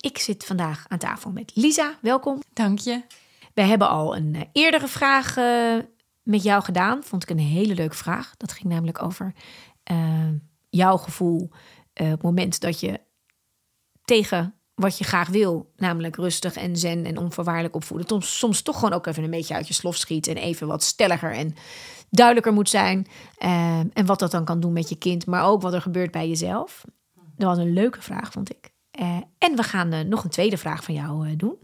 Ik zit vandaag aan tafel met Lisa. Welkom. Dank je. We hebben al een eh, eerdere vraag eh, met jou gedaan. Vond ik een hele leuke vraag. Dat ging namelijk over eh, jouw gevoel op het moment dat je tegen wat je graag wil, namelijk rustig en zen en onvoorwaardelijk opvoeden, soms, soms toch gewoon ook even een beetje uit je slof schiet en even wat stelliger en duidelijker moet zijn. En wat dat dan kan doen met je kind, maar ook wat er gebeurt bij jezelf. Dat was een leuke vraag, vond ik. Eh, en we gaan eh, nog een tweede vraag van jou eh, doen.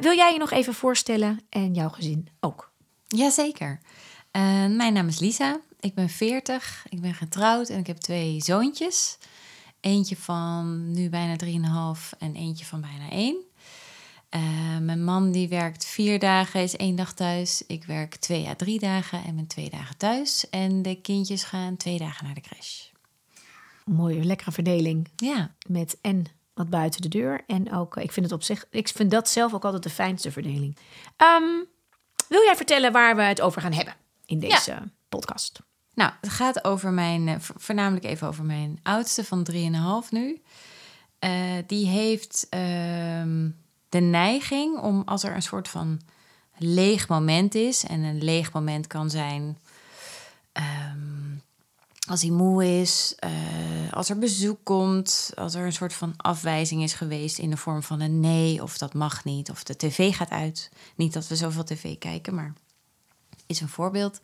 Wil jij je nog even voorstellen en jouw gezin ook? Jazeker. Mijn naam is Lisa. Ik ben 40. Ik ben getrouwd en ik heb twee zoontjes. Eentje van nu bijna 3,5 en eentje van bijna 1. Uh, mijn man die werkt vier dagen, is één dag thuis. Ik werk twee à drie dagen en ben twee dagen thuis. En de kindjes gaan twee dagen naar de crash. Mooie, lekkere verdeling. Ja, met en wat buiten de deur. En ook, ik vind het op zich, ik vind dat zelf ook altijd de fijnste verdeling. Ehm, wil jij vertellen waar we het over gaan hebben in deze podcast? nou, het gaat over mijn, eh, vo- voornamelijk even over mijn oudste van 3,5 nu. Eh, die heeft ehm, de neiging om als er een soort van leeg moment is, en een leeg moment kan zijn ehm, als hij moe is, eh, als er bezoek komt, als er een soort van afwijzing is geweest in de vorm van een nee of dat mag niet, of de tv gaat uit. Niet dat we zoveel tv kijken, maar is een voorbeeld.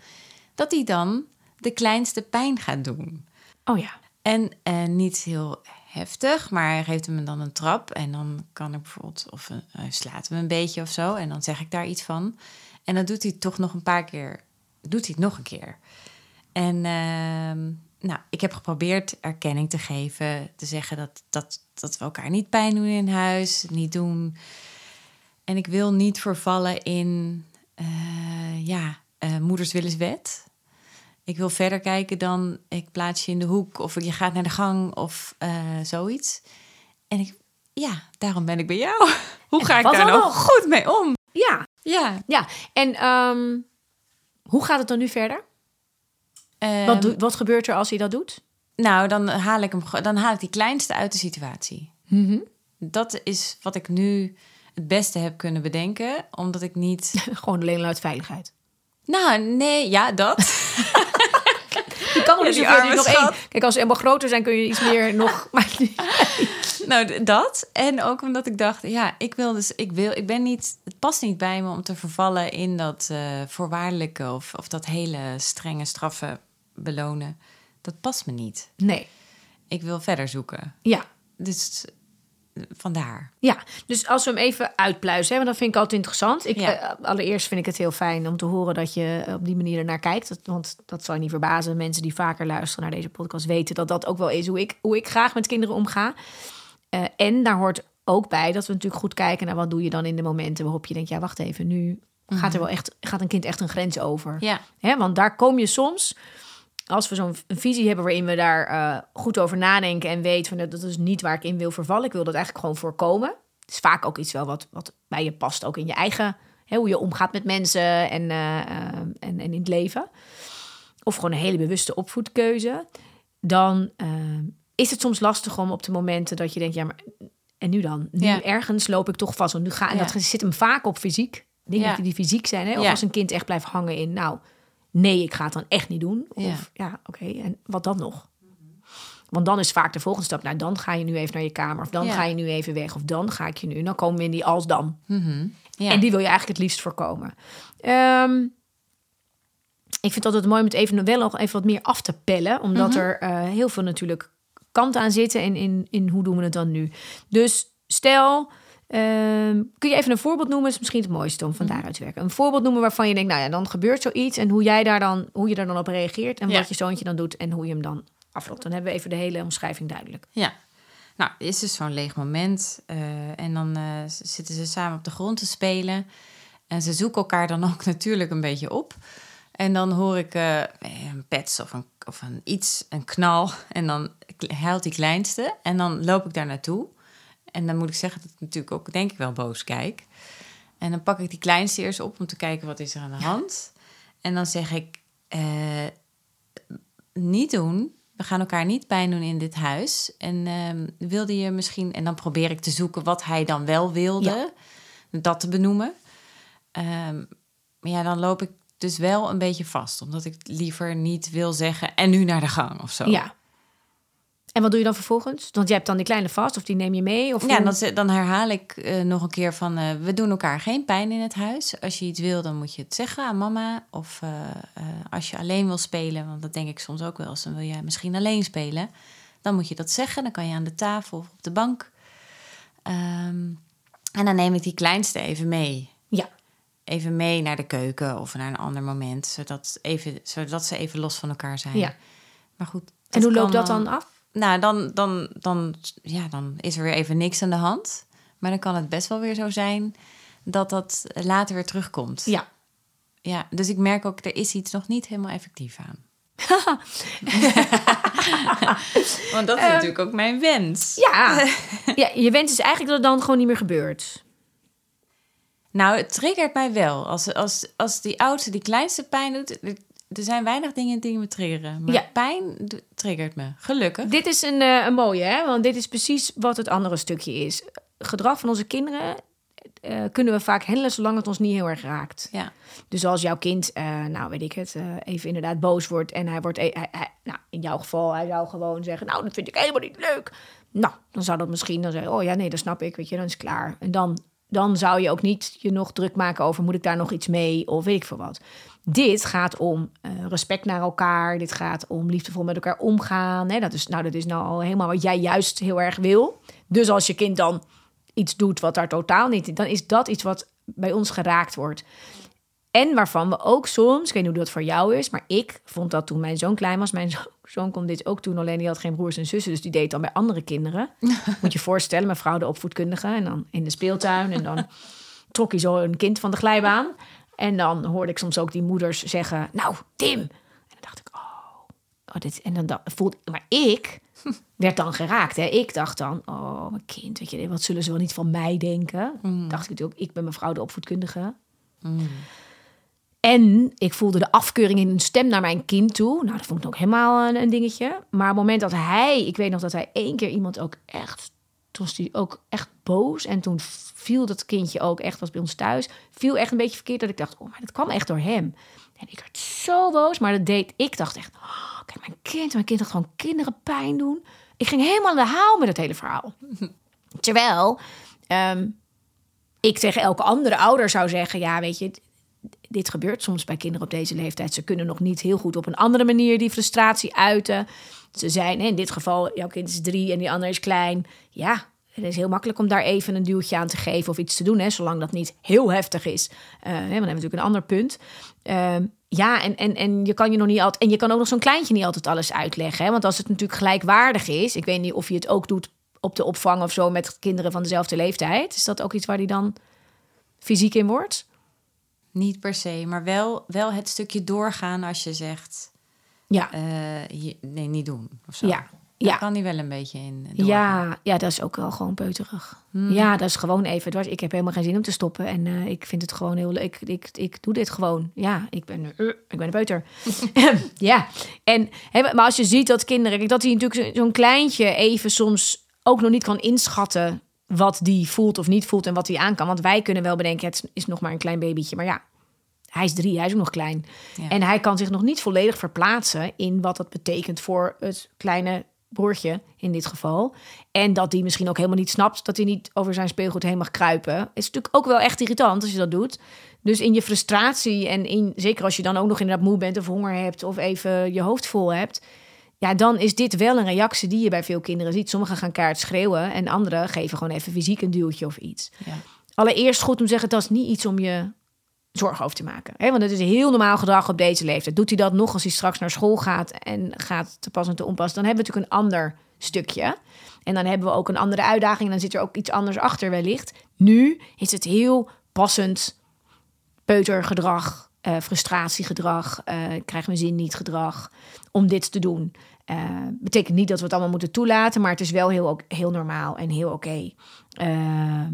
Dat hij dan de kleinste pijn gaat doen. Oh ja, En eh, niet heel heftig, maar hij geeft hem dan een trap. En dan kan ik bijvoorbeeld, of eh, slaat hem een beetje of zo. En dan zeg ik daar iets van. En dan doet hij het toch nog een paar keer. Doet hij het nog een keer. En ehm, nou, ik heb geprobeerd erkenning te geven. Te zeggen dat, dat, dat we elkaar niet pijn doen in huis. Niet doen. En ik wil niet vervallen in, eh, ja, eh, moeders willen wet. Ik wil verder kijken dan ik plaats je in de hoek of je gaat naar de gang of eh, zoiets. En ik, ja, daarom ben ik bij jou. Hoe ga ik daar nou nog? goed mee om? ja, Ja. ja. En ehm, hoe gaat het dan nu verder? Ehm, wat, doe- wat gebeurt er als hij dat doet? nou, dan haal ik hem, dan haal ik die kleinste uit de situatie. Mhm. Dat is wat ik nu het beste heb kunnen bedenken, omdat ik niet. Gewoon alleen uit veiligheid. Nou, nee, ja, dat. Kan er Ja, dus zoveel, nog één. Kijk, als ze helemaal groter zijn, kun je iets meer nog. Maar, Nou, dat. En ook omdat ik dacht, ja, ik wil dus, ik wil, ik ben niet, het past niet bij me om te vervallen in dat eh, voorwaardelijke of, of dat hele strenge straffen belonen. Dat past me niet. nee, Ik wil verder zoeken. ja. Dus vandaar. Ja, dus als we hem even uitpluizen, hè, want dat vind ik altijd interessant. Ik, Ja. eh, allereerst vind ik het heel fijn om te horen dat je op die manier ernaar kijkt. Dat- Want dat zal je niet verbazen. Mensen die vaker luisteren naar deze podcast weten dat dat ook wel is hoe ik, hoe ik graag met kinderen omga. Eh, en daar hoort ook bij dat we natuurlijk goed kijken naar wat doe je dan in de momenten waarop je denkt, ja, wacht even, nu gaat er wel echt, gaat een kind echt een grens over. Ja. Hè, want daar kom je soms, als we zo'n visie hebben waarin we daar eh, goed over nadenken en weten van dat is niet waar ik in wil vervallen. Ik wil dat eigenlijk gewoon voorkomen. Het is vaak ook iets wel wat, wat bij je past, ook in je eigen, hè, hoe je omgaat met mensen en, eh, eh, en, en in het leven. Of gewoon een hele bewuste opvoedkeuze. Dan is het soms lastig om op de momenten dat je denkt, ja, maar en nu dan? Nu Ja. ergens loop ik toch vast. Want nu ga, en Ja. dat zit hem vaak op fysiek. Dingen Ja. die fysiek zijn. Hè? Of als een kind echt blijft hangen in, nou, nee, ik ga het dan echt niet doen. Ja. Of ja, oké, en wat dan nog? Want dan is vaak de volgende stap, nou, dan ga je nu even naar je kamer. Of dan Ja. ga je nu even weg. Of dan ga ik je nu. Dan komen we in die als dan. Mhm. ja. En die wil je eigenlijk het liefst voorkomen. Ehm, ik vind het altijd mooi om het even wel nog even wat meer af te pellen. Omdat Mhm. er eh, heel veel natuurlijk kant aan zitten. En in, in hoe doen we het dan nu? Dus stel, ehm, kun je even een voorbeeld noemen? is misschien het mooiste om van Mhm. daaruit te werken. Een voorbeeld noemen waarvan je denkt, nou ja, dan gebeurt zoiets. En hoe jij daar dan, hoe je daar dan op reageert. En Ja. wat je zoontje dan doet. En hoe je hem dan afloopt. Dan hebben we even de hele omschrijving duidelijk. Ja. Nou, is dus zo'n leeg moment. eh, en dan eh, zitten ze samen op de grond te spelen. En ze zoeken elkaar dan ook natuurlijk een beetje op. En dan hoor ik eh, een pets of een, of een iets, een knal. En dan huilt die kleinste. En dan loop ik daar naartoe. En dan moet ik zeggen dat ik natuurlijk ook, denk ik wel, boos kijk. En dan pak ik die kleinste eerst op om te kijken wat is er aan de hand. En dan zeg ik, eh, niet doen. We gaan elkaar niet pijn doen in dit huis. En ehm, wilde je misschien... En dan probeer ik te zoeken wat hij dan wel wilde. Dat te benoemen. Ehm, maar ja, dan loop ik dus wel een beetje vast. Omdat ik liever niet wil zeggen... En nu naar de gang of zo. Ja. En wat doe je dan vervolgens? Want je hebt dan die kleine vast of die neem je mee? Of Ja, dan, dan herhaal ik eh, nog een keer van... eh, we doen elkaar geen pijn in het huis. Als je iets wil, dan moet je het zeggen aan mama. Of eh, als je alleen wil spelen... want dat denk ik soms ook wel eens... dan wil jij misschien alleen spelen. Dan moet je dat zeggen. Dan kan je aan de tafel of op de bank. Ehm, en dan neem ik die kleinste even mee. Ja. Even mee naar de keuken of naar een ander moment. Zodat, even, zodat ze even los van elkaar zijn. ja. Maar goed. En hoe loopt dat dan af? Nou, dan, dan, dan, ja, dan is er weer even niks aan de hand. Maar dan kan het best wel weer zo zijn dat dat later weer terugkomt. Ja. Ja, dus ik merk ook, er is iets nog niet helemaal effectief aan. Want dat is natuurlijk ook mijn wens. Ja. ja, je wens is eigenlijk dat het dan gewoon niet meer gebeurt. Nou, het triggert mij wel. Als, als, als die oudste, die kleinste pijn doet... Er, zijn weinig dingen die me triggeren. Maar Ja. pijn triggert me. Gelukkig. Dit is een, eh, een mooie, hè? Want dit is precies wat het andere stukje is. Gedrag van onze kinderen eh, kunnen we vaak handelen zolang het ons niet heel erg raakt. Ja. Dus als jouw kind, eh, nou weet ik het, even inderdaad boos wordt en hij wordt, e- hij, hij- nou in jouw geval, hij zou gewoon zeggen, nou dat vind ik helemaal niet leuk. Nou, dan zou dat misschien dan zeggen, oh ja nee, dat snap ik, weet je, dan is het klaar. En dan, dan zou je ook niet je nog druk maken over, moet ik daar nog iets mee of weet ik veel wat. Dit gaat om eh, respect naar elkaar, dit gaat om liefdevol met elkaar omgaan. Hè? Dat, is, nou, dat is nou al helemaal wat jij juist heel erg wil. Dus als je kind dan iets doet wat daar totaal niet, dan is dat iets wat bij ons geraakt wordt. En waarvan we ook soms, ik weet niet hoe dat voor jou is, maar ik vond dat toen mijn zoon klein was. Mijn zo- zoon kon dit ook doen, alleen die had geen broers en zussen, dus die deed dan bij andere kinderen. Moet je je voorstellen, mijn vrouw de opvoedkundige en dan in de speeltuin en dan trok hij zo een kind van de glijbaan. En dan hoorde ik soms ook die moeders zeggen, nou Tim. En dan dacht ik, oh, oh dit, en dan dacht, voelde, maar ik werd dan geraakt. Hè? Ik dacht dan, oh mijn kind, weet je, wat zullen ze wel niet van mij denken? Dacht ik natuurlijk, ik ben mevrouw de opvoedkundige. En ik voelde de afkeuring in hun stem naar mijn kind toe. Nou, dat vond ik ook helemaal een, een dingetje. Maar op het moment dat hij... Ik weet nog dat hij één keer iemand ook echt... Toen was hij ook echt boos. En toen viel dat kindje ook echt, was bij ons thuis... viel echt een beetje verkeerd dat ik dacht... Oh, maar dat kwam echt door hem. En ik werd zo boos. Maar dat deed... Ik dacht echt... Oh, kijk, mijn kind, mijn kind had gewoon kinderen pijn doen. Ik ging helemaal aan de haal met het hele verhaal. Terwijl... ehm, ik tegen elke andere ouder zou zeggen: ja, weet je, dit gebeurt soms bij kinderen op deze leeftijd. Ze kunnen nog niet heel goed op een andere manier die frustratie uiten. Ze zijn, in dit geval, jouw kind is drie en die andere is klein. Ja, het is heel makkelijk om daar even een duwtje aan te geven of iets te doen, hè, zolang dat niet heel heftig is. Want dan hebben we natuurlijk een ander punt. Ehm, ja, en, en, en je kan je nog niet altijd. En je kan ook nog zo'n kleintje niet altijd alles uitleggen. Hè? Want als het natuurlijk gelijkwaardig is, ik weet niet of je het ook doet op de opvang of zo met kinderen van dezelfde leeftijd. Is dat ook iets waar die dan fysiek in wordt? Niet per se, maar wel, wel het stukje doorgaan als je zegt... Ja, eh, je- nee, niet doen of zo. ja, Daar ja. kan die wel een beetje in doorgaan. Ja, ja, dat is ook wel gewoon peuterig. Ja, dat is gewoon even. dwars. Ik heb helemaal geen zin om te stoppen. En eh, ik vind het gewoon heel leuk. Ik, ik, ik doe dit gewoon. Ja, ik ben, eh, ik ben een peuter. ja, en, hè, maar als je ziet dat kinderen... Dat hij natuurlijk zo- zo'n kleintje even soms ook nog niet kan inschatten... wat die voelt of niet voelt en wat hij aan kan. Want wij kunnen wel bedenken, het is nog maar een klein babytje. Maar ja, hij is drie, hij is ook nog klein. Ja. En hij kan zich nog niet volledig verplaatsen in wat dat betekent voor het kleine broertje in dit geval. En dat die misschien ook helemaal niet snapt dat hij niet over zijn speelgoed heen mag kruipen. Is natuurlijk ook wel echt irritant als je dat doet. Dus in je frustratie en in, zeker als je dan ook nog inderdaad moe bent of honger hebt of even je hoofd vol hebt. Ja, dan is dit wel een reactie die je bij veel kinderen ziet. Sommigen gaan kaart schreeuwen en anderen geven gewoon even fysiek een duwtje of iets. Ja. Allereerst goed om te zeggen, dat is niet iets om je zorgen over te maken. Hè? Want het is heel normaal gedrag op deze leeftijd. Doet hij dat nog als hij straks naar school gaat en gaat te pas en te onpas, dan hebben we natuurlijk een ander stukje. En dan hebben we ook een andere uitdaging. En dan zit er ook iets anders achter wellicht. Nu is het heel passend peutergedrag, uh, frustratiegedrag, uh, krijg mijn zin niet gedrag om dit te doen. Uh, betekent niet dat we het allemaal moeten toelaten, maar het is wel heel, heel normaal en heel oké. Ehm,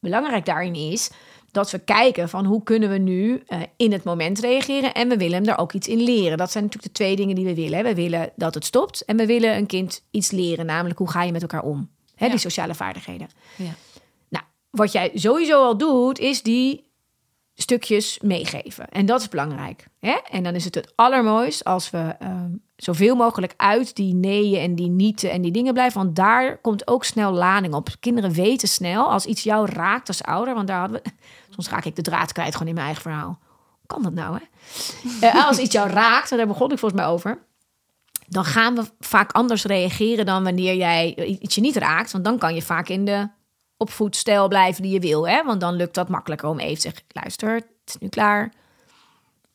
belangrijk daarin is dat we kijken van hoe kunnen we nu uh, in het moment reageren en we willen hem daar ook iets in leren. Dat zijn natuurlijk de twee dingen die we willen. We willen dat het stopt en we willen een kind iets leren, namelijk hoe ga je met elkaar om. Hè, ja. Die sociale vaardigheden. Ja. Nou, wat jij sowieso al doet, is die stukjes meegeven. En dat is belangrijk. Hè? En dan is het het allermooist als we uh, zoveel mogelijk uit die neeën en die nieten en die dingen blijven. Want daar komt ook snel lading op. Kinderen weten snel als iets jou raakt als ouder. Want daar hadden we. Soms raak ik de draad kwijt gewoon in mijn eigen verhaal. Hoe kan dat nou, hè? uh, als iets jou raakt, en daar begon ik volgens mij over. Dan gaan we vaak anders reageren dan wanneer jij iets je niet raakt. Want dan kan je vaak in de opvoedstijl blijven die je wil. Hè? Want dan lukt dat makkelijker om even te zeggen: luister, het is nu klaar.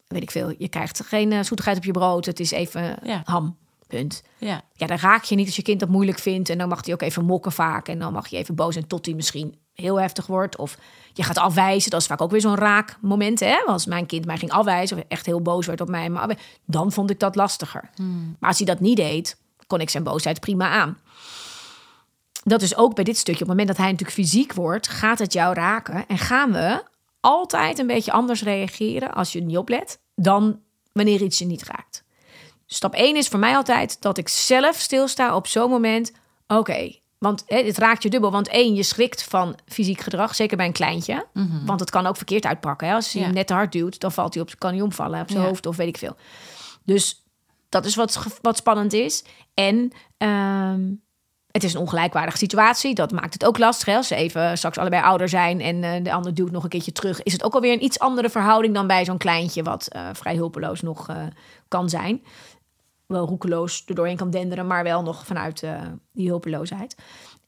Weet ik veel. Je krijgt geen uh, zoetigheid op je brood. Het is even ja. ham. Punt. Ja. ja, dan raak je niet als je kind dat moeilijk vindt. En dan mag hij ook even mokken vaak. En dan mag je even boos en tot hij misschien heel heftig wordt. Of je gaat afwijzen. Dat is vaak ook weer zo'n raak moment. Hè? Als mijn kind mij ging afwijzen of echt heel boos werd op mij. Maar dan vond ik dat lastiger. Hmm. Maar als hij dat niet deed, kon ik zijn boosheid prima aan dat is ook bij dit stukje. Op het moment dat hij natuurlijk fysiek wordt, gaat het jou raken. En gaan we altijd een beetje anders reageren als je niet oplet dan wanneer iets je niet raakt. Stap 1 is voor mij altijd dat ik zelf stilsta op zo'n moment. Oké, want hè, het raakt je dubbel. Want één, je schrikt van fysiek gedrag, zeker bij een kleintje. Mhm. Want het kan ook verkeerd uitpakken. Hè? Als je Ja. hem net te hard duwt, dan valt hij op, kan hij omvallen op zijn Ja. hoofd of weet ik veel. Dus dat is wat, wat spannend is. En ehm, het is een ongelijkwaardige situatie. Dat maakt het ook lastig. Hè? Als ze even straks allebei ouder zijn en eh, de ander duwt nog een keertje terug, is het ook alweer een iets andere verhouding dan bij zo'n kleintje, wat eh, vrij hulpeloos nog eh, kan zijn. Wel roekeloos er doorheen kan denderen, maar wel nog vanuit die hulpeloosheid.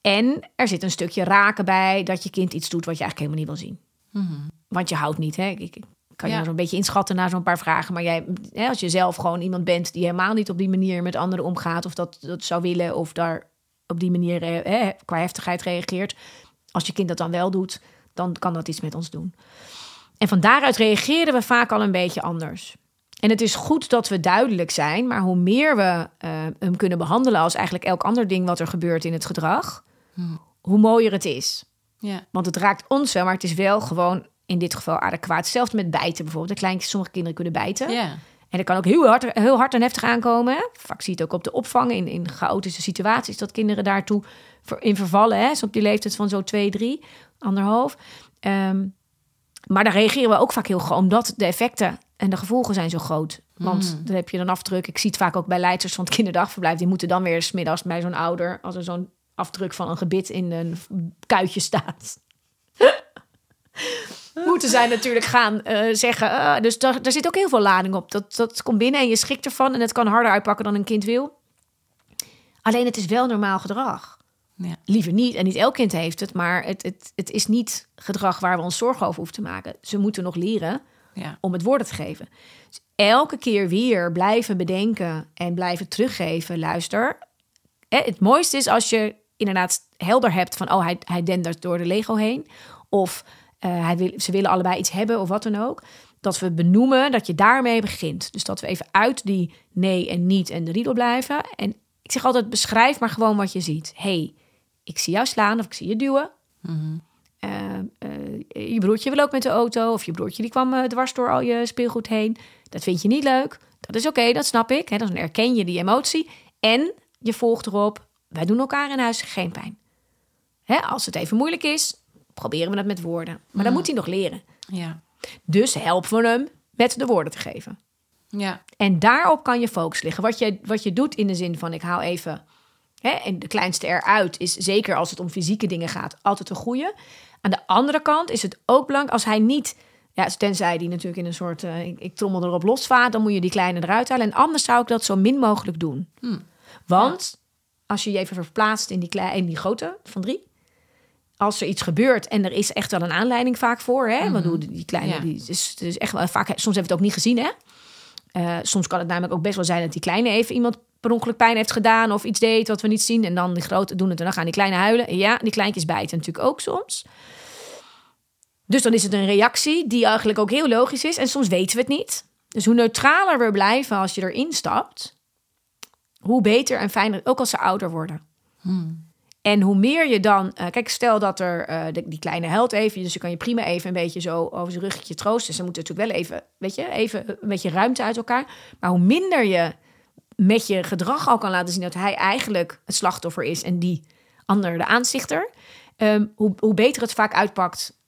En er zit een stukje raken bij dat je kind iets doet wat je eigenlijk helemaal niet wil zien. Mhm. Want je houdt niet. Hè? Ik, ik kan je Ja. maar zo'n beetje inschatten na zo'n paar vragen. Maar jij, hè, als je zelf gewoon iemand bent die helemaal niet op die manier met anderen omgaat, of dat, dat zou willen, of daar op die manier eh, qua heftigheid reageert. Als je kind dat dan wel doet, dan kan dat iets met ons doen. En van daaruit reageren we vaak al een beetje anders. En het is goed dat we duidelijk zijn, maar hoe meer we eh, hem kunnen behandelen als eigenlijk elk ander ding wat er gebeurt in het gedrag, Hmm. hoe mooier het is. Ja. Want het raakt ons wel, maar het is wel gewoon in dit geval adequaat. Hetzelfde met bijten bijvoorbeeld. De kleintjes, sommige kinderen kunnen bijten. Ja. En dat kan ook heel hard, heel hard en heftig aankomen. Hè? Vaak zie je het ook op de opvang in, in chaotische situaties... dat kinderen daartoe in vervallen. Hè? Zo op die leeftijd van zo twee, drie, anderhalf. Ehm, maar daar reageren we ook vaak heel gewoon... omdat de effecten en de gevolgen zijn zo groot. Want Mm. dan heb je een afdruk. Ik zie het vaak ook bij leiders van het kinderdagverblijf. Die moeten dan weer 's middags bij zo'n ouder... als er zo'n afdruk van een gebit in een kuitje staat... moeten zij natuurlijk gaan eh, zeggen. eh, dus daar, daar zit ook heel veel lading op. Dat, dat komt binnen en je schrikt ervan. En het kan harder uitpakken dan een kind wil. Alleen het is wel normaal gedrag. Ja. Liever niet. En niet elk kind heeft het. Maar het, het, het is niet gedrag waar we ons zorgen over hoeven te maken. Ze moeten nog leren Ja. om het woorden te geven. Dus elke keer weer blijven bedenken en blijven teruggeven. Luister. Het mooiste is als je inderdaad helder hebt van... oh, hij, hij dendert door de Lego heen. Of eh, hij wil, ze willen allebei iets hebben of wat dan ook. Dat we benoemen dat je daarmee begint. Dus dat we even uit die nee en niet en de riedel blijven. En ik zeg altijd, beschrijf maar gewoon wat je ziet. hey, ik zie jou slaan of ik zie je duwen. Mhm. Eh, eh, je broertje wil ook met de auto. Of je broertje die kwam dwars door al je speelgoed heen. Dat vind je niet leuk. Dat is oké, dat snap ik. Hè? Dan erken je die emotie. En je volgt erop. Wij doen elkaar in huis geen pijn. Hè? Als het even moeilijk is, proberen we dat met woorden. Maar dan moet hij nog leren. Ja. Dus helpen we hem met de woorden te geven. Ja. En daarop kan je focus liggen. Wat je, wat je doet in de zin van ik haal even... Hè, en de kleinste eruit is zeker als het om fysieke dingen gaat... altijd een goede. Aan de andere kant is het ook belangrijk als hij niet... Ja, tenzij die natuurlijk in een soort... eh, ik, ik trommel erop losvaart, dan moet je die kleine eruit halen. En anders zou ik dat zo min mogelijk doen. Hmm. Want als je je even verplaatst in die, klei, in die grote van drie... Als er iets gebeurt en er is echt wel een aanleiding vaak voor, hè? Want hoe die kleine, Ja. die is, is echt wel vaak. Soms hebben we het ook niet gezien, hè? Eh, soms kan het namelijk ook best wel zijn dat die kleine even iemand per ongeluk pijn heeft gedaan of iets deed wat we niet zien. En dan die grote doen het en dan gaan die kleine huilen. En ja, die kleintjes bijten natuurlijk ook soms. Dus dan is het een reactie die eigenlijk ook heel logisch is. En soms weten we het niet. Dus hoe neutraler we blijven als je erin stapt, hoe beter en fijner, ook als ze ouder worden. En hoe meer je dan... eh, kijk, stel dat er eh, die kleine huilt even. Dus je kan je prima even een beetje zo over zijn ruggetje troosten. Ze moeten natuurlijk wel even, weet je, even een beetje ruimte uit elkaar. Maar hoe minder je met je gedrag al kan laten zien... dat hij eigenlijk het slachtoffer is en die ander de aanzichter... ehm, hoe, hoe beter het vaak uitpakt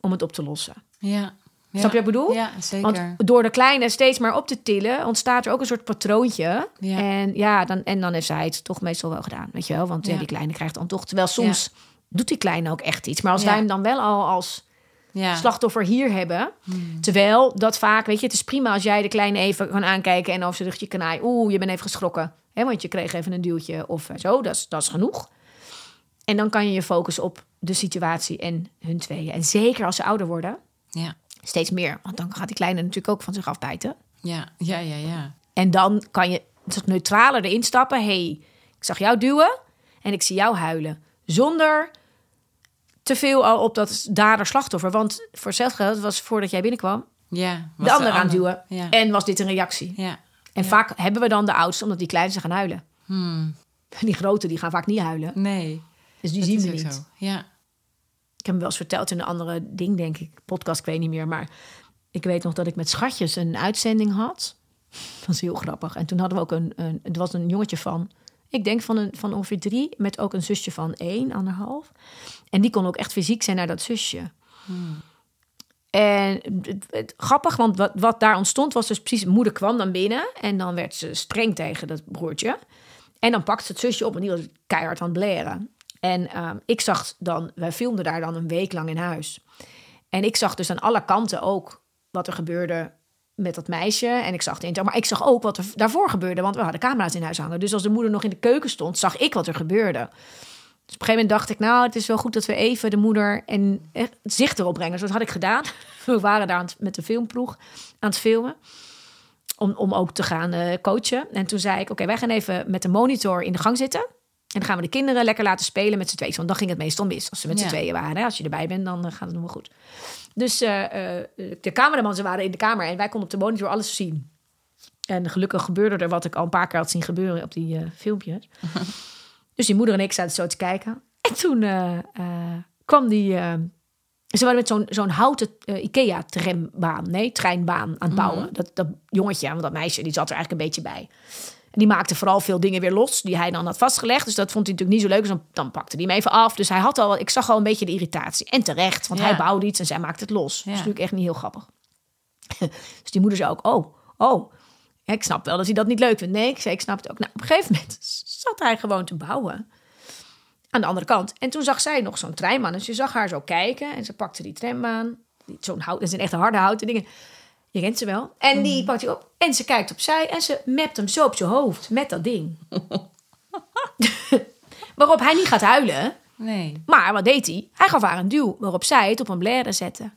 om het op te lossen. Ja. Ja. Snap je wat ik bedoel? Ja, zeker. Want door de kleine steeds maar op te tillen, ontstaat er ook een soort patroontje. Ja. En ja, dan, en dan heeft zij het toch meestal wel gedaan. Weet je wel? Want ja. Die kleine krijgt dan toch. Terwijl soms doet die kleine ook echt iets. Maar als wij hem dan wel al als. Hmm. slachtoffer hier hebben. Terwijl dat vaak, weet je, het is prima als jij de kleine even kan aankijken en over zijn rugje kan naaien. Oeh, je bent even geschrokken. Hè, want je kreeg even een duwtje of zo. Dat is, dat is genoeg. En dan kan je je focussen op de situatie en hun tweeën. En zeker als ze ouder worden, Ja. Steeds meer. Want dan gaat die kleine natuurlijk ook van zich afbijten. Ja. Ja, ja, ja. En dan kan je toch neutraler erin stappen. hey, ik zag jou duwen en ik zie jou huilen. Zonder te veel al op dat dader-slachtoffer. Want voor hetzelfde geld was voordat jij binnenkwam... Ja. was de ander aan duwen. Ja. En was dit een reactie. ja. En vaak hebben we dan de oudste, omdat die kleine ze gaan huilen. Die grote, die gaan vaak niet huilen. Nee. Dus die dat zien we niet. zo. Ja. Ik heb hem wel eens verteld in een andere ding, denk ik. Podcast, ik weet niet meer. Maar ik weet nog dat ik met Schatjes een uitzending had. Dat was heel grappig. En toen hadden we ook een... een het was een jongetje van... Ik denk van, een, van ongeveer drie. Met ook een zusje van één, anderhalf. En die kon ook echt fysiek zijn naar dat zusje. En het, het- grappig, want wat, wat daar ontstond was dus precies... Moeder kwam dan binnen en dan werd ze streng tegen dat broertje. En dan pakte ze het zusje op en die was keihard aan het blaren. En ehm, ik zag dan... Wij filmden daar dan een week lang in huis. En ik zag dus aan alle kanten ook wat er gebeurde met dat meisje. En ik zag het in, maar ik zag ook wat er daarvoor gebeurde, want we hadden camera's in huis hangen. Dus als de moeder nog in de keuken stond, zag ik wat er gebeurde. Dus op een gegeven moment dacht ik, nou, het is wel goed dat we even de moeder en echt zicht erop brengen. Dus dat had ik gedaan. We waren daar met de filmploeg aan het filmen. Om, om ook te gaan eh, coachen. En toen zei ik, oké, wij gaan even met de monitor in de gang zitten. En dan gaan we de kinderen lekker laten spelen met z'n tweeën. Want dan ging het meestal mis. Als ze met z'n Ja. tweeën waren. Als je erbij bent, dan eh, gaat het nog wel goed. Dus eh, eh, de cameraman, ze waren in de kamer. En wij konden op de monitor alles zien. En gelukkig gebeurde er wat ik al een paar keer had zien gebeuren op die filmpjes. dus die moeder en ik zaten zo te kijken. En toen kwam die... ze waren met zo'n zo'n houten IKEA-trambaan, nee, treinbaan aan het bouwen. dat, dat jongetje, want dat meisje, die zat er eigenlijk een beetje bij. Die maakte vooral veel dingen weer los die hij dan had vastgelegd. Dus dat vond hij natuurlijk niet zo leuk. Dus dan, dan pakte hij hem even af. Dus hij had al, ik zag al een beetje de irritatie. En terecht, want Ja. hij bouwde iets en zij maakte het los. Dat is Ja. natuurlijk echt niet heel grappig. dus die moeder zei ook, oh, oh. Ja, ik snap wel dat hij dat niet leuk vindt. Nee, ik zei, ik snap het ook. Nou, op een gegeven moment zat hij gewoon te bouwen. Aan de andere kant. En toen zag zij nog zo'n treinman. Dus je zag haar zo kijken. En ze pakte die. Die- Zo'n hout, dat zijn echt harde houten dingen. Je kent ze wel. En die pakt hij op. En ze kijkt opzij. En ze mept hem zo op zijn hoofd. Met dat ding. Waarop hij niet gaat huilen. Nee. Maar wat deed hij? Hij gaf haar een duw. Waarop zij het op een blaire zette.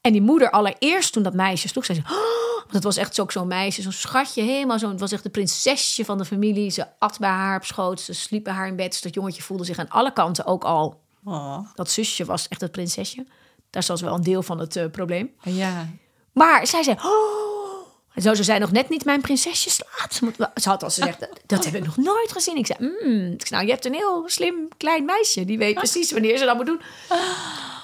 En die moeder allereerst toen dat meisje sloeg. Zei ze, oh, want het was echt zo- zo'n meisje. Zo'n schatje. Helemaal zo'n. Het was echt de prinsesje van de familie. Ze at bij haar op schoot. Ze sliep bij haar in bed. Dus dat jongetje voelde zich aan alle kanten ook al Oh. dat zusje was echt het prinsesje. Daar was wel een deel van het eh, probleem. Ja. Maar zij zei... Oh, zo, ze zei nog net niet mijn prinsesje slaat. Ze had al gezegd, dat, dat heb ik nog nooit gezien. Ik zei, mm. ik zei, nou, je hebt een heel slim klein meisje. Die weet precies wanneer ze dat moet doen.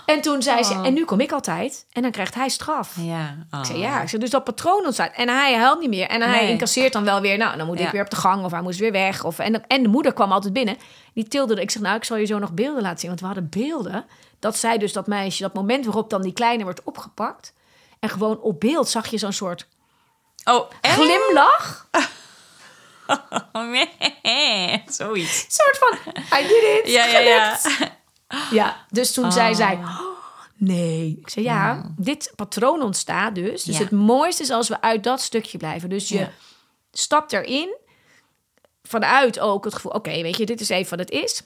En toen zei ze, en nu kom ik altijd. En dan krijgt hij straf. Ja. Ik zei, ja. Ik zei, dus dat patroon ontstaat. En hij huilt niet meer. En hij Nee. incasseert dan wel weer. Nou, dan moet ik weer op de gang. Of hij moest weer weg. Of, en, en de moeder kwam altijd binnen. Die tilde. Ik zeg, nou, ik zal je zo nog beelden laten zien. Want we hadden beelden. Dat zij dus dat meisje, dat moment waarop dan die kleine wordt opgepakt. En gewoon op beeld zag je zo'n soort Oh, glimlach. Oh, nee. Zoiets. soort van, I did it. Ja, ja, ja. Ja, dus toen zei zij, oh, nee. Ik zei, ja, dit patroon ontstaat dus. Dus Ja. het mooiste is als we uit dat stukje blijven. Dus je Ja. stapt erin, vanuit ook het gevoel, oké, weet je, dit is even wat het is.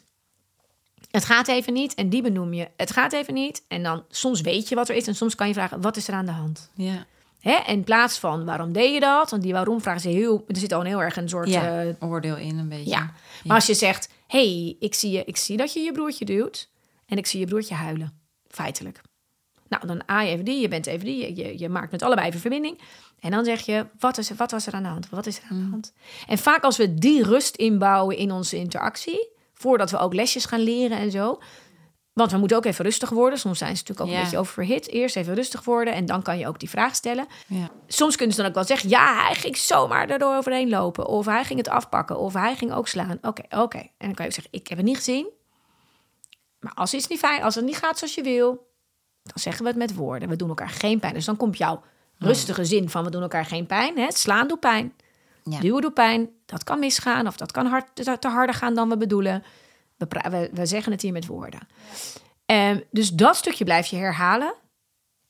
Het gaat even niet en die benoem je. Het gaat even niet. En dan soms weet je wat er is en soms kan je vragen, wat is er aan de hand? Ja. Hè? In plaats van waarom deed je dat? Want die waarom vragen ze heel. Er zit al een heel erg een soort. Ja, eh, oordeel in een beetje. ja. Maar als je zegt: hey, ik zie, je, ik zie dat je je broertje duwt. En ik zie je broertje huilen. Feitelijk. Nou, dan A je even die, je bent even die. Je, je, je maakt met allebei even verbinding. En dan zeg je: wat, is, wat was er aan de hand? Wat is er aan de hand? En vaak als we die rust inbouwen in onze interactie. Voordat we ook lesjes gaan leren en zo. Want we moeten ook even rustig worden. Soms zijn ze natuurlijk ook Ja. een beetje overhit. Eerst even rustig worden en dan kan je ook die vraag stellen. Ja. Soms kunnen ze dan ook wel zeggen: ja, hij ging zomaar erdoor overheen lopen. Of hij ging het afpakken. Of hij ging ook slaan. Oké, oké. En dan kan je ook zeggen: ik heb het niet gezien. Maar als iets niet fijn, als het niet gaat zoals je wil, dan zeggen we het met woorden. We doen elkaar geen pijn. Dus dan komt jouw rustige zin van we doen elkaar geen pijn. Hè? Slaan doet pijn. Ja. Duwen doet pijn. Dat kan misgaan of dat kan hard, te, te harder gaan dan we bedoelen. We, we, we zeggen het hier met woorden. Ehm, dus dat stukje blijf je herhalen.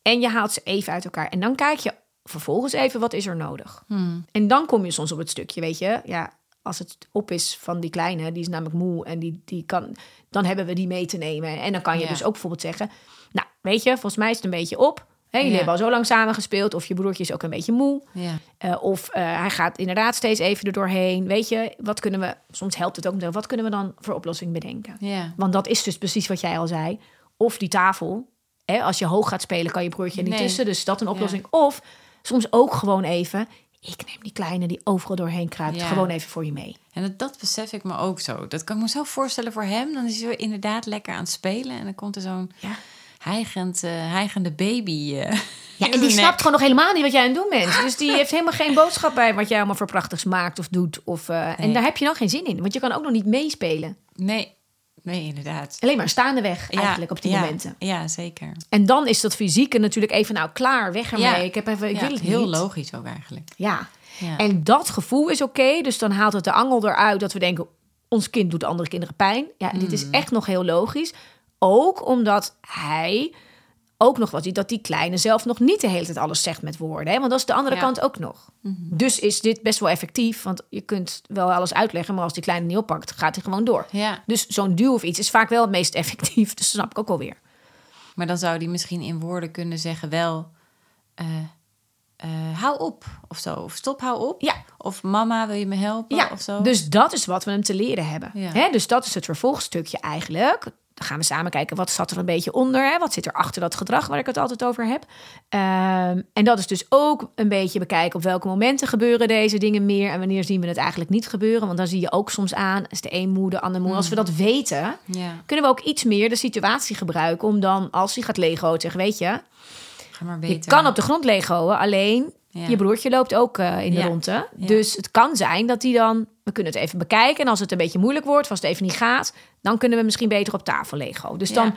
En je haalt ze even uit elkaar. En dan kijk je vervolgens even wat is er nodig. Hmm. En dan kom je soms op het stukje, weet je. Ja, als het op is van die kleine, die is namelijk moe en die, die kan, dan hebben we die mee te nemen. En dan kan je Ja. dus ook bijvoorbeeld zeggen, nou, weet je, volgens mij is het een beetje op. Hè, jullie Ja. hebben al zo lang samen gespeeld, of je broertje is ook een beetje moe. Ja. Eh, of eh, hij gaat inderdaad steeds even er doorheen. Weet je, wat kunnen we, soms helpt het ook, om wat kunnen we dan voor oplossing bedenken? Ja. Want dat is dus precies wat jij al zei. Of die tafel. Hè, als je hoog gaat spelen, kan je broertje er niet Nee. tussen. Dus dat een oplossing. Of soms ook gewoon even. Ik neem die kleine die overal doorheen kruipt. Gewoon even voor je mee. En dat, dat besef ik me ook zo. Dat kan ik me zo voorstellen voor hem. Dan is hij inderdaad lekker aan het spelen. En dan komt er zo'n Ja. Hijgend, eh, hijgende baby. eh, Ja, en die snapt gewoon nog helemaal niet wat jij aan het doen bent. Dus die heeft helemaal geen boodschap bij wat jij allemaal voor prachtigs maakt of doet. Of, eh, En daar heb je dan geen zin in. Want je kan ook nog niet meespelen. Nee, nee, inderdaad. Alleen maar staande weg eigenlijk op die ja, momenten. Ja, zeker. En dan is dat fysieke natuurlijk even nou klaar, weg ermee. Ja. Ik, heb even, ik wil het heel niet. logisch ook eigenlijk. Ja. Ja. En dat gevoel is oké. dus dan haalt het de angel eruit dat we denken... ons kind doet andere kinderen pijn. Ja, dit is echt nog heel logisch. Ook omdat hij ook nog wat ziet... dat die kleine zelf nog niet de hele tijd alles zegt met woorden. Hè? Want dat is de andere Ja. Mhm. kant ook nog. Dus is dit best wel effectief. Want je kunt wel alles uitleggen... maar als die kleine niet oppakt, gaat hij gewoon door. Ja, Dus zo'n duw of iets is vaak wel het meest effectief. Dus dat snap ik ook alweer. maar dan zou die misschien in woorden kunnen zeggen wel... eh, eh, hou op of zo. Of stop, hou op. Ja. Of mama, wil je me helpen? Ja, of zo. dus dat is wat we hem te leren hebben. Ja. Hè, dus dat is het vervolgstukje eigenlijk. Dan gaan we samen kijken wat zat er een beetje onder. Hè? Wat zit er achter dat gedrag waar ik het altijd over heb. Ehm, en dat is dus ook een beetje bekijken op welke momenten gebeuren deze dingen meer. En wanneer zien we het eigenlijk niet gebeuren. Want dan zie je ook soms aan, is de een moe, de ander moe. Als we dat weten, Ja, kunnen we ook iets meer de situatie gebruiken. Om dan, als hij gaat Lego, zeggen, weet je, ga maar je beter. kan op de grond Legoen, alleen Ja. je broertje loopt ook eh, in de Ja. ronde. Ja. Dus het kan zijn dat hij dan... We kunnen het even bekijken. En als het een beetje moeilijk wordt, of als het even niet gaat... dan kunnen we misschien beter op tafel Lego. Dus Ja. dan...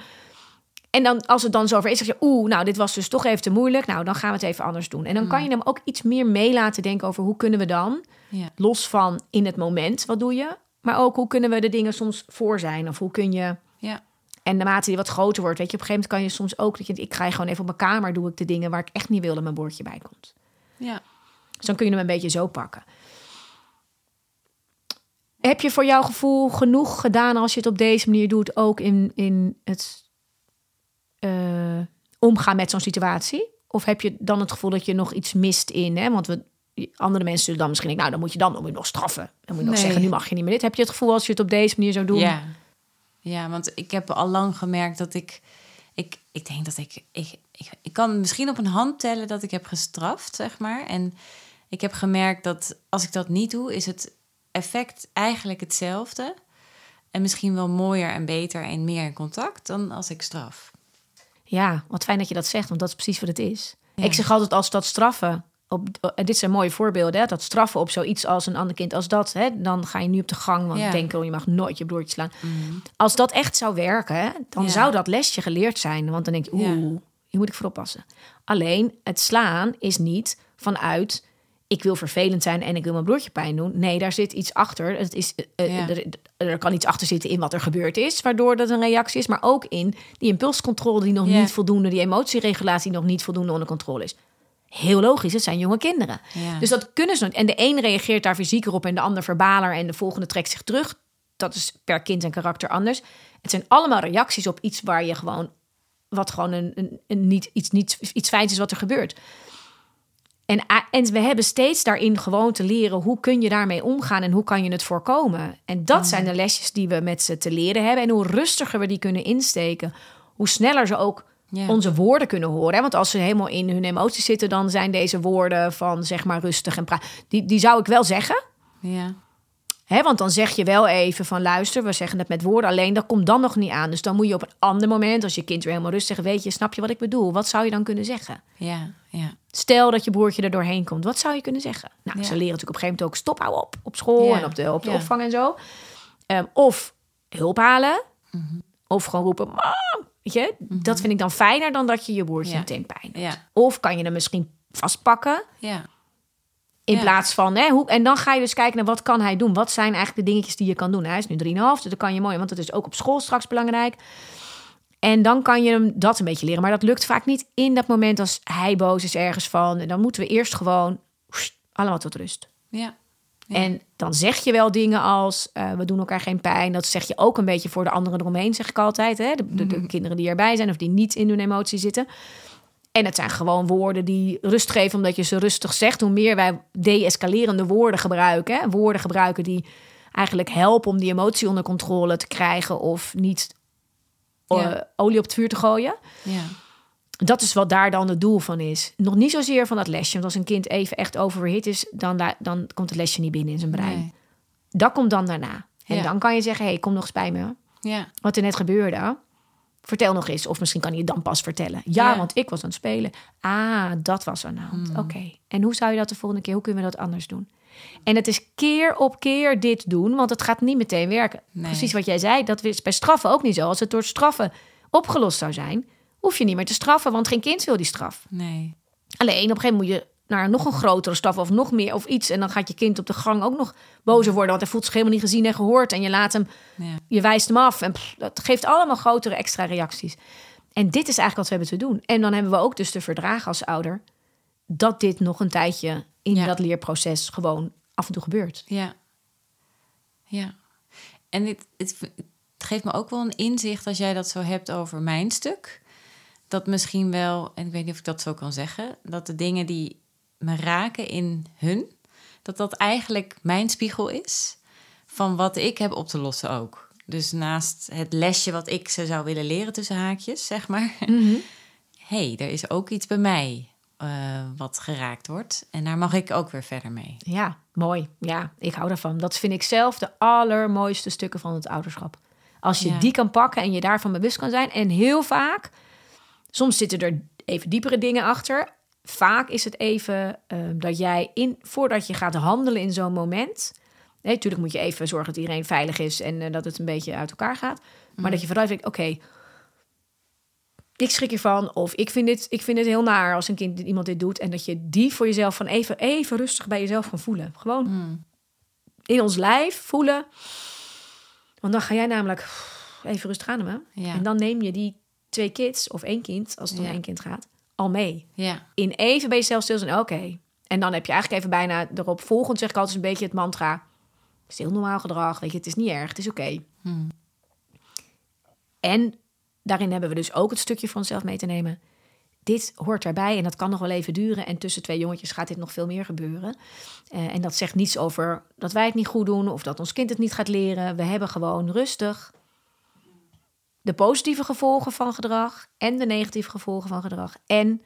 En dan, als het dan zover is, zeg je... oeh, nou, dit was dus toch even te moeilijk. Nou, dan gaan we het even anders doen. En dan kan je hem ook iets meer mee laten denken over... hoe kunnen we dan, Ja. los van in het moment, wat doe je... maar ook hoe kunnen we de dingen soms voor zijn? Of hoe kun je... Ja. En naarmate die wat groter wordt, weet je, op een gegeven moment kan je soms ook... Dat je, ik ga gewoon even op mijn kamer, doe ik de dingen waar ik echt niet wil dat mijn bordje bij komt. ja. Dus dan kun je hem een beetje zo pakken. Heb je voor jouw gevoel genoeg gedaan als je het op deze manier doet, ook in, in het eh, omgaan met zo'n situatie? Of heb je dan het gevoel dat je nog iets mist in? Hè? Want we, andere mensen zullen dan misschien denken, nou, dan moet je dan, dan moet je nog straffen. Dan moet je nog Nee. zeggen, nu mag je niet meer dit. Heb je het gevoel als je het op deze manier zou doen? Ja. ja, want ik heb al lang gemerkt dat ik... Ik, ik denk dat ik, ik, ik... Ik kan misschien op een hand tellen dat ik heb gestraft, zeg maar. En ik heb gemerkt dat als ik dat niet doe... is het effect eigenlijk hetzelfde. En misschien wel mooier en beter en meer in contact... dan als ik straf. Ja, wat fijn dat je dat zegt, want dat is precies wat het is. Ja. Ik zeg altijd als dat straffen, op, en dit zijn mooie voorbeelden, hè, dat straffen op zoiets als een ander kind als dat, hè, dan ga je nu op de gang, want Ja. denken, oh, je mag nooit je broertje slaan. Als dat echt zou werken, dan Ja. zou dat lesje geleerd zijn, want dan denk je, oeh, hier moet ik voor oppassen. Alleen het slaan is niet vanuit ik wil vervelend zijn en ik wil mijn broertje pijn doen. Nee, daar zit iets achter. Het is, eh, Ja. er, er kan iets achter zitten in wat er gebeurd is, waardoor dat een reactie is, maar ook in die impulscontrole die nog Ja. niet voldoende, die emotieregulatie nog niet voldoende onder controle is. Heel logisch, het zijn jonge kinderen. Ja. Dus dat kunnen ze nooit. En de een reageert daar fysieker op en de ander verbaler en de volgende trekt zich terug. Dat is per kind en karakter anders. Het zijn allemaal reacties op iets waar je gewoon, wat gewoon een, een, een niet, iets, niet, iets feits is wat er gebeurt. En, en we hebben steeds daarin gewoon te leren hoe kun je daarmee omgaan en hoe kan je het voorkomen. En dat zijn de lesjes die we met ze te leren hebben. En hoe rustiger we die kunnen insteken, hoe sneller ze ook Ja. onze woorden kunnen horen. Want als ze helemaal in hun emoties zitten, dan zijn deze woorden van zeg maar rustig en praat. Die, die zou ik wel zeggen. Ja. Hè, want dan zeg je wel even van luister, we zeggen het met woorden, alleen dat komt dan nog niet aan. Dus dan moet je op een ander moment, als je kind weer helemaal rustig weet je, snap je wat ik bedoel? Wat zou je dan kunnen zeggen? Ja. Ja. Stel dat je broertje er doorheen komt, wat zou je kunnen zeggen? Nou, Ja. ze leren natuurlijk op een gegeven moment ook stop, hou op, op school Ja. en op de, op de Ja. opvang en zo. Ehm, of hulp halen, Mhm. of gewoon roepen, mam, weet je? Dat vind ik dan fijner dan dat je je broertje meteen pijn doet. Of kan je hem misschien vastpakken Ja. In Ja. plaats van, hè, hoe, en dan ga je dus kijken naar wat kan hij doen? Wat zijn eigenlijk de dingetjes die je kan doen? Hij is nu 3,5, dus dat kan je mooi, want dat is ook op school straks belangrijk. En dan kan je hem dat een beetje leren. Maar dat lukt vaak niet in dat moment als hij boos is ergens van. En dan moeten we eerst gewoon allemaal tot rust. Ja. Ja. En dan zeg je wel dingen als, eh, we doen elkaar geen pijn. Dat zeg je ook een beetje voor de anderen eromheen, zeg ik altijd. Hè? De, de, de kinderen die erbij zijn of die niet in hun emotie zitten. En het zijn gewoon woorden die rust geven, omdat je ze rustig zegt. Hoe meer wij de-escalerende woorden gebruiken, hè? woorden gebruiken die eigenlijk helpen om die emotie onder controle te krijgen of niet eh, olie op het vuur te gooien. Ja. Dat is wat daar dan het doel van is. Nog niet zozeer van dat lesje. Want als een kind even echt overhit is, dan, dan komt het lesje niet binnen in zijn brein. Nee. Dat komt dan daarna. En Ja. dan kan je zeggen, hey, kom nog eens bij me. Ja. Wat er net gebeurde. Vertel nog eens. Of misschien kan hij het dan pas vertellen. Ja, Ja. want ik was aan het spelen. Ah, dat was aan de hand. Hmm. Oké. En hoe zou je dat de volgende keer? Hoe kunnen we dat anders doen? En het is keer op keer dit doen. Want het gaat niet meteen werken. Nee. Precies wat jij zei. Dat is bij straffen ook niet zo. Als het door straffen opgelost zou zijn... hoef je niet meer te straffen. Want geen kind wil die straf. Nee. Alleen op een gegeven moment moet je naar nog een grotere straf of nog meer of iets. En dan gaat je kind op de gang ook nog bozer worden. Want hij voelt zich helemaal niet gezien en gehoord. En je laat hem, Ja. je wijst hem af. En pff, dat geeft allemaal grotere extra reacties. En dit is eigenlijk wat we hebben te doen. En dan hebben we ook dus te verdragen als ouder. Dat dit nog een tijdje in Ja. dat leerproces gewoon af en toe gebeurt. Ja. Ja. En dit, het, het geeft me ook wel een inzicht als jij dat zo hebt over mijn stuk. Dat misschien wel, en ik weet niet of ik dat zo kan zeggen, dat de dingen die me raken in hun, dat dat eigenlijk mijn spiegel is van wat ik heb op te lossen ook. Dus naast het lesje wat ik ze zou willen leren tussen haakjes, zeg maar. hey, er is ook iets bij mij eh, wat geraakt wordt. En daar mag ik ook weer verder mee. Ja, mooi. Ja, ik hou daarvan. Dat vind ik zelf de allermooiste stukken van het ouderschap. Als je Ja. die kan pakken en je daarvan bewust kan zijn. En heel vaak, soms zitten er even diepere dingen achter. Vaak is het even eh, dat jij, in, voordat je gaat handelen in zo'n moment... Nee, natuurlijk moet je even zorgen dat iedereen veilig is... en eh, dat het een beetje uit elkaar gaat. Maar dat je vooruit denkt, oké... ik schrik ervan of ik vind, dit, ik vind het heel naar als een kind iemand dit doet. En dat je die voor jezelf van even, even rustig bij jezelf kan voelen. Gewoon in ons lijf voelen. Want dan ga jij namelijk even rustig ademen. Ja. En dan neem je die twee kids of één kind, als het om Ja. één kind gaat, al mee. Ja, In even bij jezelf stil zijn, oké. En dan heb je eigenlijk even bijna erop volgend, zeg ik altijd een beetje het mantra. Het is heel normaal gedrag, weet je, het is niet erg, het is oké. En daarin hebben we dus ook het stukje van onszelf mee te nemen. Dit hoort erbij en dat kan nog wel even duren. En tussen twee jongetjes gaat dit nog veel meer gebeuren. Eh, en dat zegt niets over dat wij het niet goed doen of dat ons kind het niet gaat leren. We hebben gewoon rustig de positieve gevolgen van gedrag en de negatieve gevolgen van gedrag. En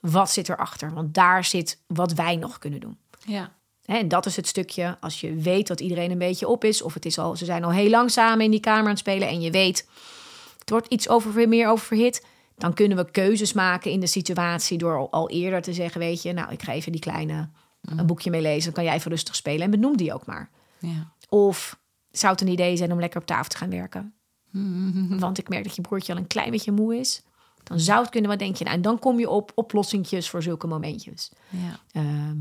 wat zit erachter? Want daar zit wat wij nog kunnen doen. ja, En dat is het stukje, als je weet dat iedereen een beetje op is... of het is al, ze zijn al heel lang samen in die kamer aan het spelen... en je weet, het wordt iets over, meer over verhit... dan kunnen we keuzes maken in de situatie... door al, al eerder te zeggen, weet je... nou, ik ga even die kleine een boekje mee lezen... dan kan jij even rustig spelen en benoem die ook maar. ja. Of zou het een idee zijn om lekker op tafel te gaan werken? Want ik merk dat je broertje al een klein beetje moe is. Dan zou het kunnen, wat denk je? Nou, en dan kom je op oplossingjes voor zulke momentjes. ja. Ehm,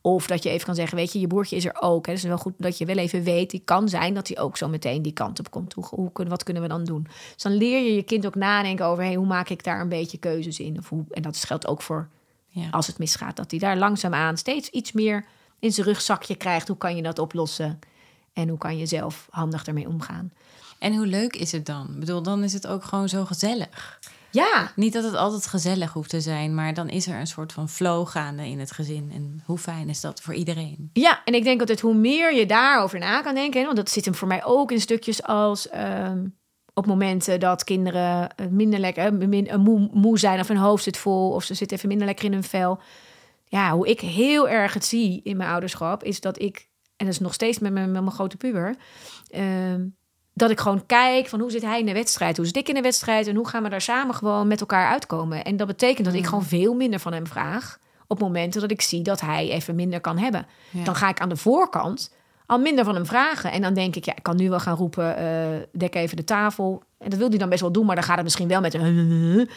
of dat je even kan zeggen, weet je, je broertje is er ook. Hè. Dus het is wel goed dat je wel even weet, die kan zijn dat hij ook zo meteen die kant op komt. Hoe, hoe, kunnen- wat kunnen we dan doen? Dus dan leer je je kind ook nadenken over, hey, hoe maak ik daar een beetje keuzes in? Of hoe, en dat geldt ook voor ja. als het misgaat, dat hij daar langzaamaan steeds iets meer in zijn rugzakje krijgt. Hoe kan je dat oplossen? En hoe kan je zelf handig ermee omgaan? En hoe leuk is het dan? Ik bedoel, dan is het ook gewoon zo gezellig. Ja, Niet dat het altijd gezellig hoeft te zijn, maar dan is er een soort van flow gaande in het gezin. En hoe fijn is dat voor iedereen? Ja, en ik denk altijd hoe meer je daarover na kan denken, want dat zit hem voor mij ook in stukjes als ehm, op momenten dat kinderen eh, minder lekker eh, min, eh, moe, moe zijn of hun hoofd zit vol of ze zitten even minder lekker in hun vel. Ja, hoe ik heel erg het zie in mijn ouderschap is dat ik, en dat is nog steeds met mijn, met mijn grote puber, ehm, dat ik gewoon kijk van hoe zit hij in de wedstrijd, hoe zit ik in de wedstrijd en hoe gaan we daar samen gewoon met elkaar uitkomen. En dat betekent dat ik gewoon veel minder van hem vraag op momenten dat ik zie dat hij even minder kan hebben. Ja. Dan ga ik aan de voorkant al minder van hem vragen. En dan denk ik, ja, ik kan nu wel gaan roepen, eh, dek even de tafel. En dat wil hij dan best wel doen, maar dan gaat het misschien wel met een...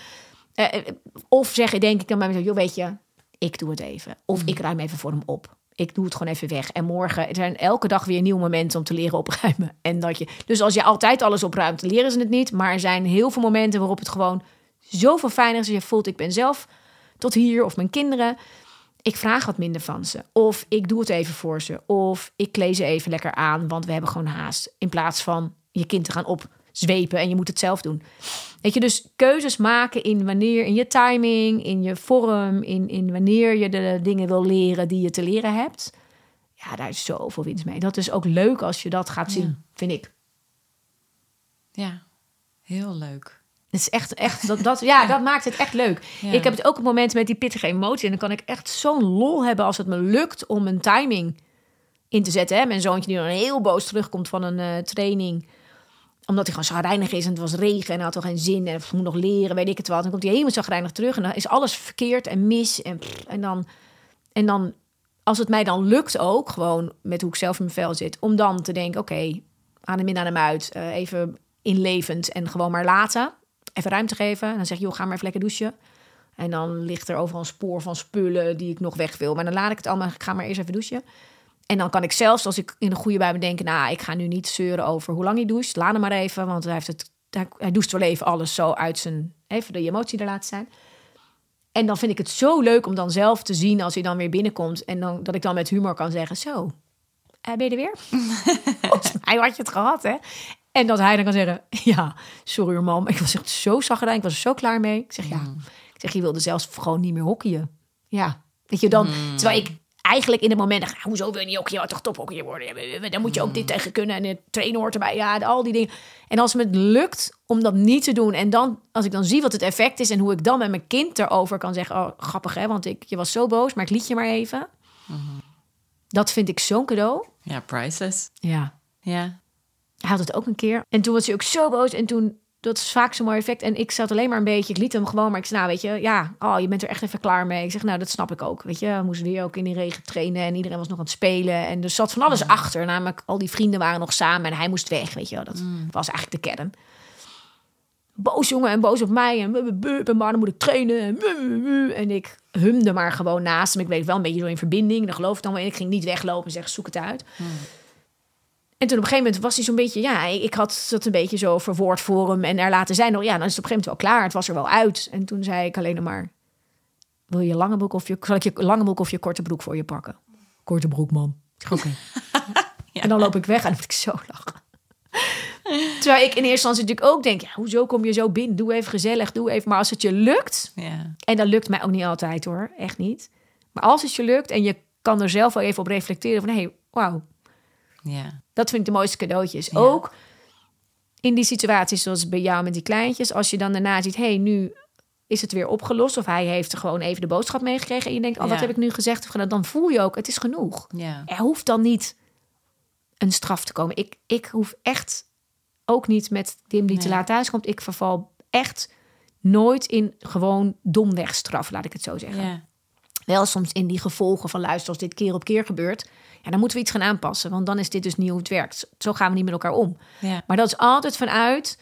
Eh, of zeg ik, denk ik dan bij mezelf, joh, weet je, ik doe het even. Of ik ruim even voor hem op. Ik doe het gewoon even weg. En morgen, er zijn elke dag weer nieuwe momenten om te leren opruimen. En dat je, dus als je altijd alles opruimt, leren ze het niet. Maar er zijn heel veel momenten waarop het gewoon zoveel fijner is. Je voelt, ik ben zelf tot hier of mijn kinderen. Ik vraag wat minder van ze. Of ik doe het even voor ze. Of ik kleed ze even lekker aan, want we hebben gewoon haast. In plaats van je kind te gaan opzwepen en je moet het zelf doen. Weet je, dus keuzes maken in wanneer, in je timing, in je vorm, in, in wanneer je de dingen wil leren die je te leren hebt. Ja, daar is zoveel winst mee. Dat is ook leuk als je dat gaat zien, vind ik. Ja, heel leuk. Het is echt, echt dat, dat, ja, dat maakt het echt leuk. Ja. Ik heb het ook op momenten met die pittige emotie. En dan kan ik echt zo'n lol hebben als het me lukt om een timing in te zetten. Hè? Mijn zoontje die dan heel boos terugkomt van een eh, training. Omdat hij gewoon zagrijnig is en het was regen en hij had toch geen zin. En moet nog leren, weet ik het wat. Dan komt hij helemaal zagrijnig terug en dan is alles verkeerd en mis. En, en, dan, en dan, als het mij dan lukt ook, gewoon met hoe ik zelf in mijn vel zit. Om dan te denken, oké, aan hem in, aan hem uit. eh, even inlevend en gewoon maar laten. Even ruimte geven. En dan zeg je, joh, ga maar even lekker douchen. En dan ligt er overal een spoor van spullen die ik nog weg wil. Maar dan laat ik het allemaal, ik ga maar eerst even douchen. En dan kan ik zelfs, als ik in een goede bij me denken... nou, ik ga nu niet zeuren over hoe lang hij doucht. Laat hem maar even, want hij, heeft het, hij, hij doucht wel even alles zo uit zijn... even de emotie er laten zijn. En dan vind ik het zo leuk om dan zelf te zien als hij dan weer binnenkomt. En dan, dat ik dan met humor kan zeggen, zo, eh, ben je er weer? Mij had je het gehad, hè? En dat hij dan kan zeggen, ja, sorry hoor, mam. Ik was echt zo zagrijnig, ik was er zo klaar mee. Ik zeg, ja. Ik zeg, je wilde zelfs gewoon niet meer hockeyen. Ja, weet je dan, terwijl ik eigenlijk in het moment dacht, hoezo wil je niet? Je wou toch tophockeyer worden? Dan moet je ook dit tegen kunnen en het trainen hoort erbij. Ja, al die dingen. En als het me lukt om dat niet te doen en dan, als ik dan zie wat het effect is en hoe ik dan met mijn kind erover kan zeggen, oh, grappig hè, want ik, je was zo boos, maar ik liet je maar even. Dat vind ik zo'n cadeau. Ja, priceless. Ja, Ja. hij had het ook een keer. En toen was hij ook zo boos. En toen, dat is vaak zo'n mooi effect. En ik zat alleen maar een beetje, ik liet hem gewoon. Maar ik zei, nou weet je, ja, oh, je bent er echt even klaar mee. Ik zeg, nou, dat snap ik ook. Weet je, we moesten weer ook in die regen trainen. En iedereen was nog aan het spelen. En er zat van alles achter. Namelijk, al die vrienden waren nog samen. En hij moest weg, weet je wel. Dat was eigenlijk de kern. Boos jongen en boos op mij. En, buh, en maar dan moet ik trainen. En, ik humde maar gewoon naast hem. Ik bleef wel een beetje zo in verbinding. Daar geloof ik dan wel in. Ik ging niet weglopen en zeggen, zoek het uit. En toen op een gegeven moment was hij zo'n beetje, ja, ik had dat een beetje zo verwoord voor hem en er laten zijn. nog, Ja, dan is het op een gegeven moment wel klaar. Het was er wel uit. En toen zei ik alleen nog maar, wil je lange broek of je, zal ik je lange broek of je korte broek voor je pakken? Korte broek, man. Oké. En dan loop ik weg en dan moet ik zo lachen. Terwijl ik in eerste instantie natuurlijk ook denk, ja, hoezo kom je zo binnen? Doe even gezellig, doe even. Maar als het je lukt, Ja. en dat lukt mij ook niet altijd hoor, echt niet. Maar als het je lukt en je kan er zelf wel even op reflecteren van, hé, hey, wauw, Ja. dat vind ik de mooiste cadeautjes. Ja. Ook in die situaties zoals bij jou met die kleintjes. Als je dan daarna ziet, hé, hey, nu is het weer opgelost. Of hij heeft gewoon even de boodschap meegekregen. En je denkt, oh, wat Ja. heb ik nu gezegd of gedaan? Dan voel je ook, het is genoeg. Ja. Er hoeft dan niet een straf te komen. Ik, ik hoef echt ook niet met Dim die te laat thuis komt. Ik verval echt nooit in gewoon domweg straf, laat ik het zo zeggen Ja. wel soms in die gevolgen van luister, als dit keer op keer gebeurt, ja, dan moeten we iets gaan aanpassen, want dan is dit dus niet hoe het werkt. Zo gaan we niet met elkaar om. Ja. Maar dat is altijd vanuit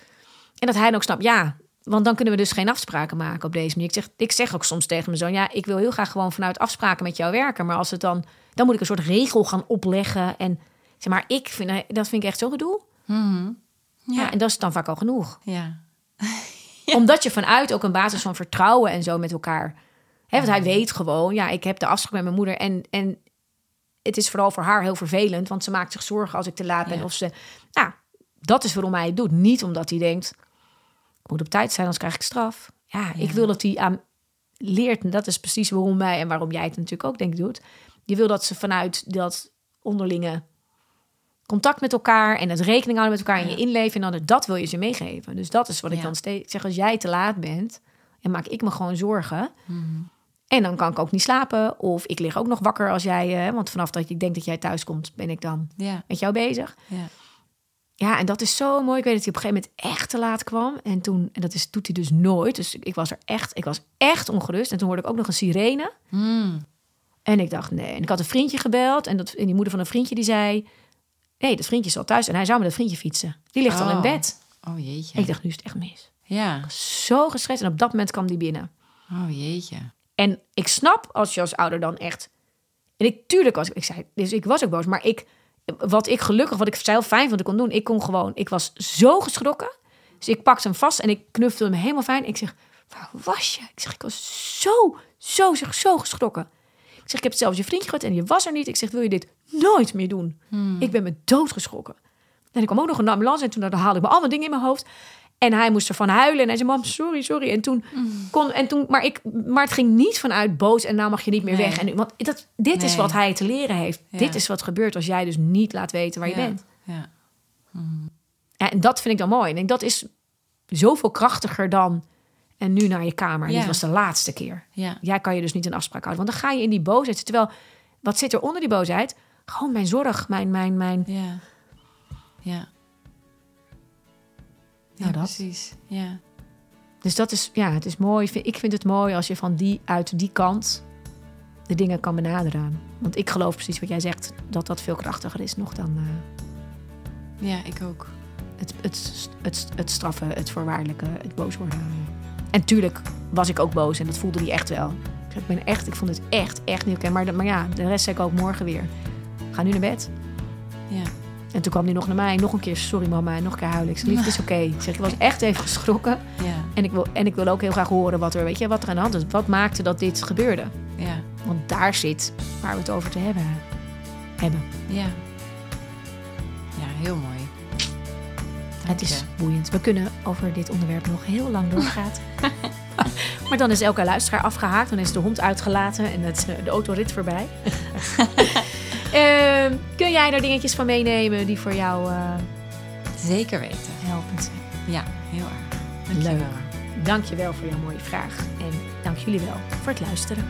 en dat hij dan ook snapt, ja, want dan kunnen we dus geen afspraken maken op deze manier. Ik zeg, ik zeg ook soms tegen mijn zoon, ja, ik wil heel graag gewoon vanuit afspraken met jou werken, maar als het dan, dan moet ik een soort regel gaan opleggen en zeg maar, ik vind dat vind ik echt zo gedoe. Mhm. Ja. Ja. en dat is dan vaak al genoeg Ja. omdat je vanuit ook een basis van vertrouwen en zo met elkaar. Hè, want hij weet gewoon, ja, ik heb de afspraak met mijn moeder. En, en het is vooral voor haar heel vervelend, want ze maakt zich zorgen als ik te laat ben. Ja. Of ze. Nou, dat is waarom hij het doet. Niet omdat hij denkt, ik moet op tijd zijn, anders krijg ik straf. Ja, ik wil dat die aan leert. En dat is precies waarom wij en waarom jij het natuurlijk ook denk ik doet. Je wil dat ze vanuit dat onderlinge contact met elkaar en het rekening houden met elkaar en Ja. je inleven. En dan dat wil je ze meegeven. Dus dat is wat ik dan steeds zeg. Als jij te laat bent, en maak ik me gewoon zorgen. Mhm. En dan kan ik ook niet slapen. Of ik lig ook nog wakker als jij... eh, want vanaf dat ik denk dat jij thuis komt, ben ik dan Ja, met jou bezig. ja. Ja, en dat is zo mooi. Ik weet dat hij op een gegeven moment echt te laat kwam. En toen, en dat is, doet hij dus nooit. Dus ik was er echt, ik was echt ongerust. En toen hoorde ik ook nog een sirene. Mm. En ik dacht, nee. En ik had een vriendje gebeld. En, dat, en die moeder van een vriendje die zei... Nee, dat vriendje is al thuis. En hij zou met dat vriendje fietsen. Die ligt al in Oh. bed. Oh jeetje. En ik dacht, nu is het echt mis. Ja. Zo gestrest. En op dat moment kwam die binnen. Oh jeetje. En ik snap als je als ouder dan echt... En ik, tuurlijk was ik, ik zei, dus ik was ook boos. Maar ik, wat ik gelukkig, wat ik zelf fijn vond, ik kon doen. Ik kon gewoon, ik was zo geschrokken. Dus ik pakte hem vast en ik knuffelde hem helemaal fijn. Ik zeg, waar was je? Ik zeg, ik was zo, zo, zeg, zo geschrokken. Ik zeg, ik heb zelfs je vriendje gehad en je was er niet. Ik zeg, wil je dit nooit meer doen? Ik ben me doodgeschrokken. En ik kwam ook nog een ambulance en toen haalde ik me allemaal dingen in mijn hoofd. En hij moest ervan huilen en hij zei, mam, sorry, sorry. En toen kon, en toen, maar, ik, maar het ging niet vanuit boos en nou mag je niet meer Nee. weg. En, want dat, dit is wat hij te leren heeft. Ja. Dit is wat gebeurt als jij dus niet laat weten waar je ja. bent. Ja. En dat vind ik dan mooi. En dat is zoveel krachtiger dan en nu naar je kamer. Dit was de laatste keer. Ja. Jij kan je dus niet een afspraak houden. Want dan ga je in die boosheid. Terwijl, wat zit er onder die boosheid? Gewoon mijn zorg, mijn, mijn, mijn... Ja. Ja. Dat. precies. Ja. Dus dat is, ja, het is mooi. Ik vind het mooi als je van die, uit die kant de dingen kan benaderen. Want ik geloof precies wat jij zegt, dat dat veel krachtiger is nog dan eh, Ja, ik ook. het, het, het, het straffen, het voorwaardelijke, het boos worden. En tuurlijk was ik ook boos en dat voelde hij echt wel. Ik ben echt, ik vond het echt, echt niet oké. Maar, maar ja, de rest zei ik ook morgen weer. Ga nu naar bed. Ja. En toen kwam hij nog naar mij, nog een keer sorry mama, en nog een keer huilen. Ik zeg, lief, het is oké. Ik zeg, ik was echt even geschrokken. Ja. En ik, wil, en ik wil ook heel graag horen wat er, weet je, wat er aan de hand is. Wat maakte dat dit gebeurde? Ja. Want daar zit waar we het over te hebben. hebben. Ja. Ja, heel mooi. Dank Het is je. boeiend. We kunnen over dit onderwerp nog heel lang doorgaan. maar dan is elke luisteraar afgehaakt. Dan is de hond uitgelaten en het, eh, de autorit voorbij. Ehm, kun jij daar dingetjes van meenemen die voor jou eh, Zeker weten. helpend zijn? Ja, heel erg. Dank je Leuk. wel. Dank je wel voor jouw mooie vraag. En dank jullie wel voor het luisteren.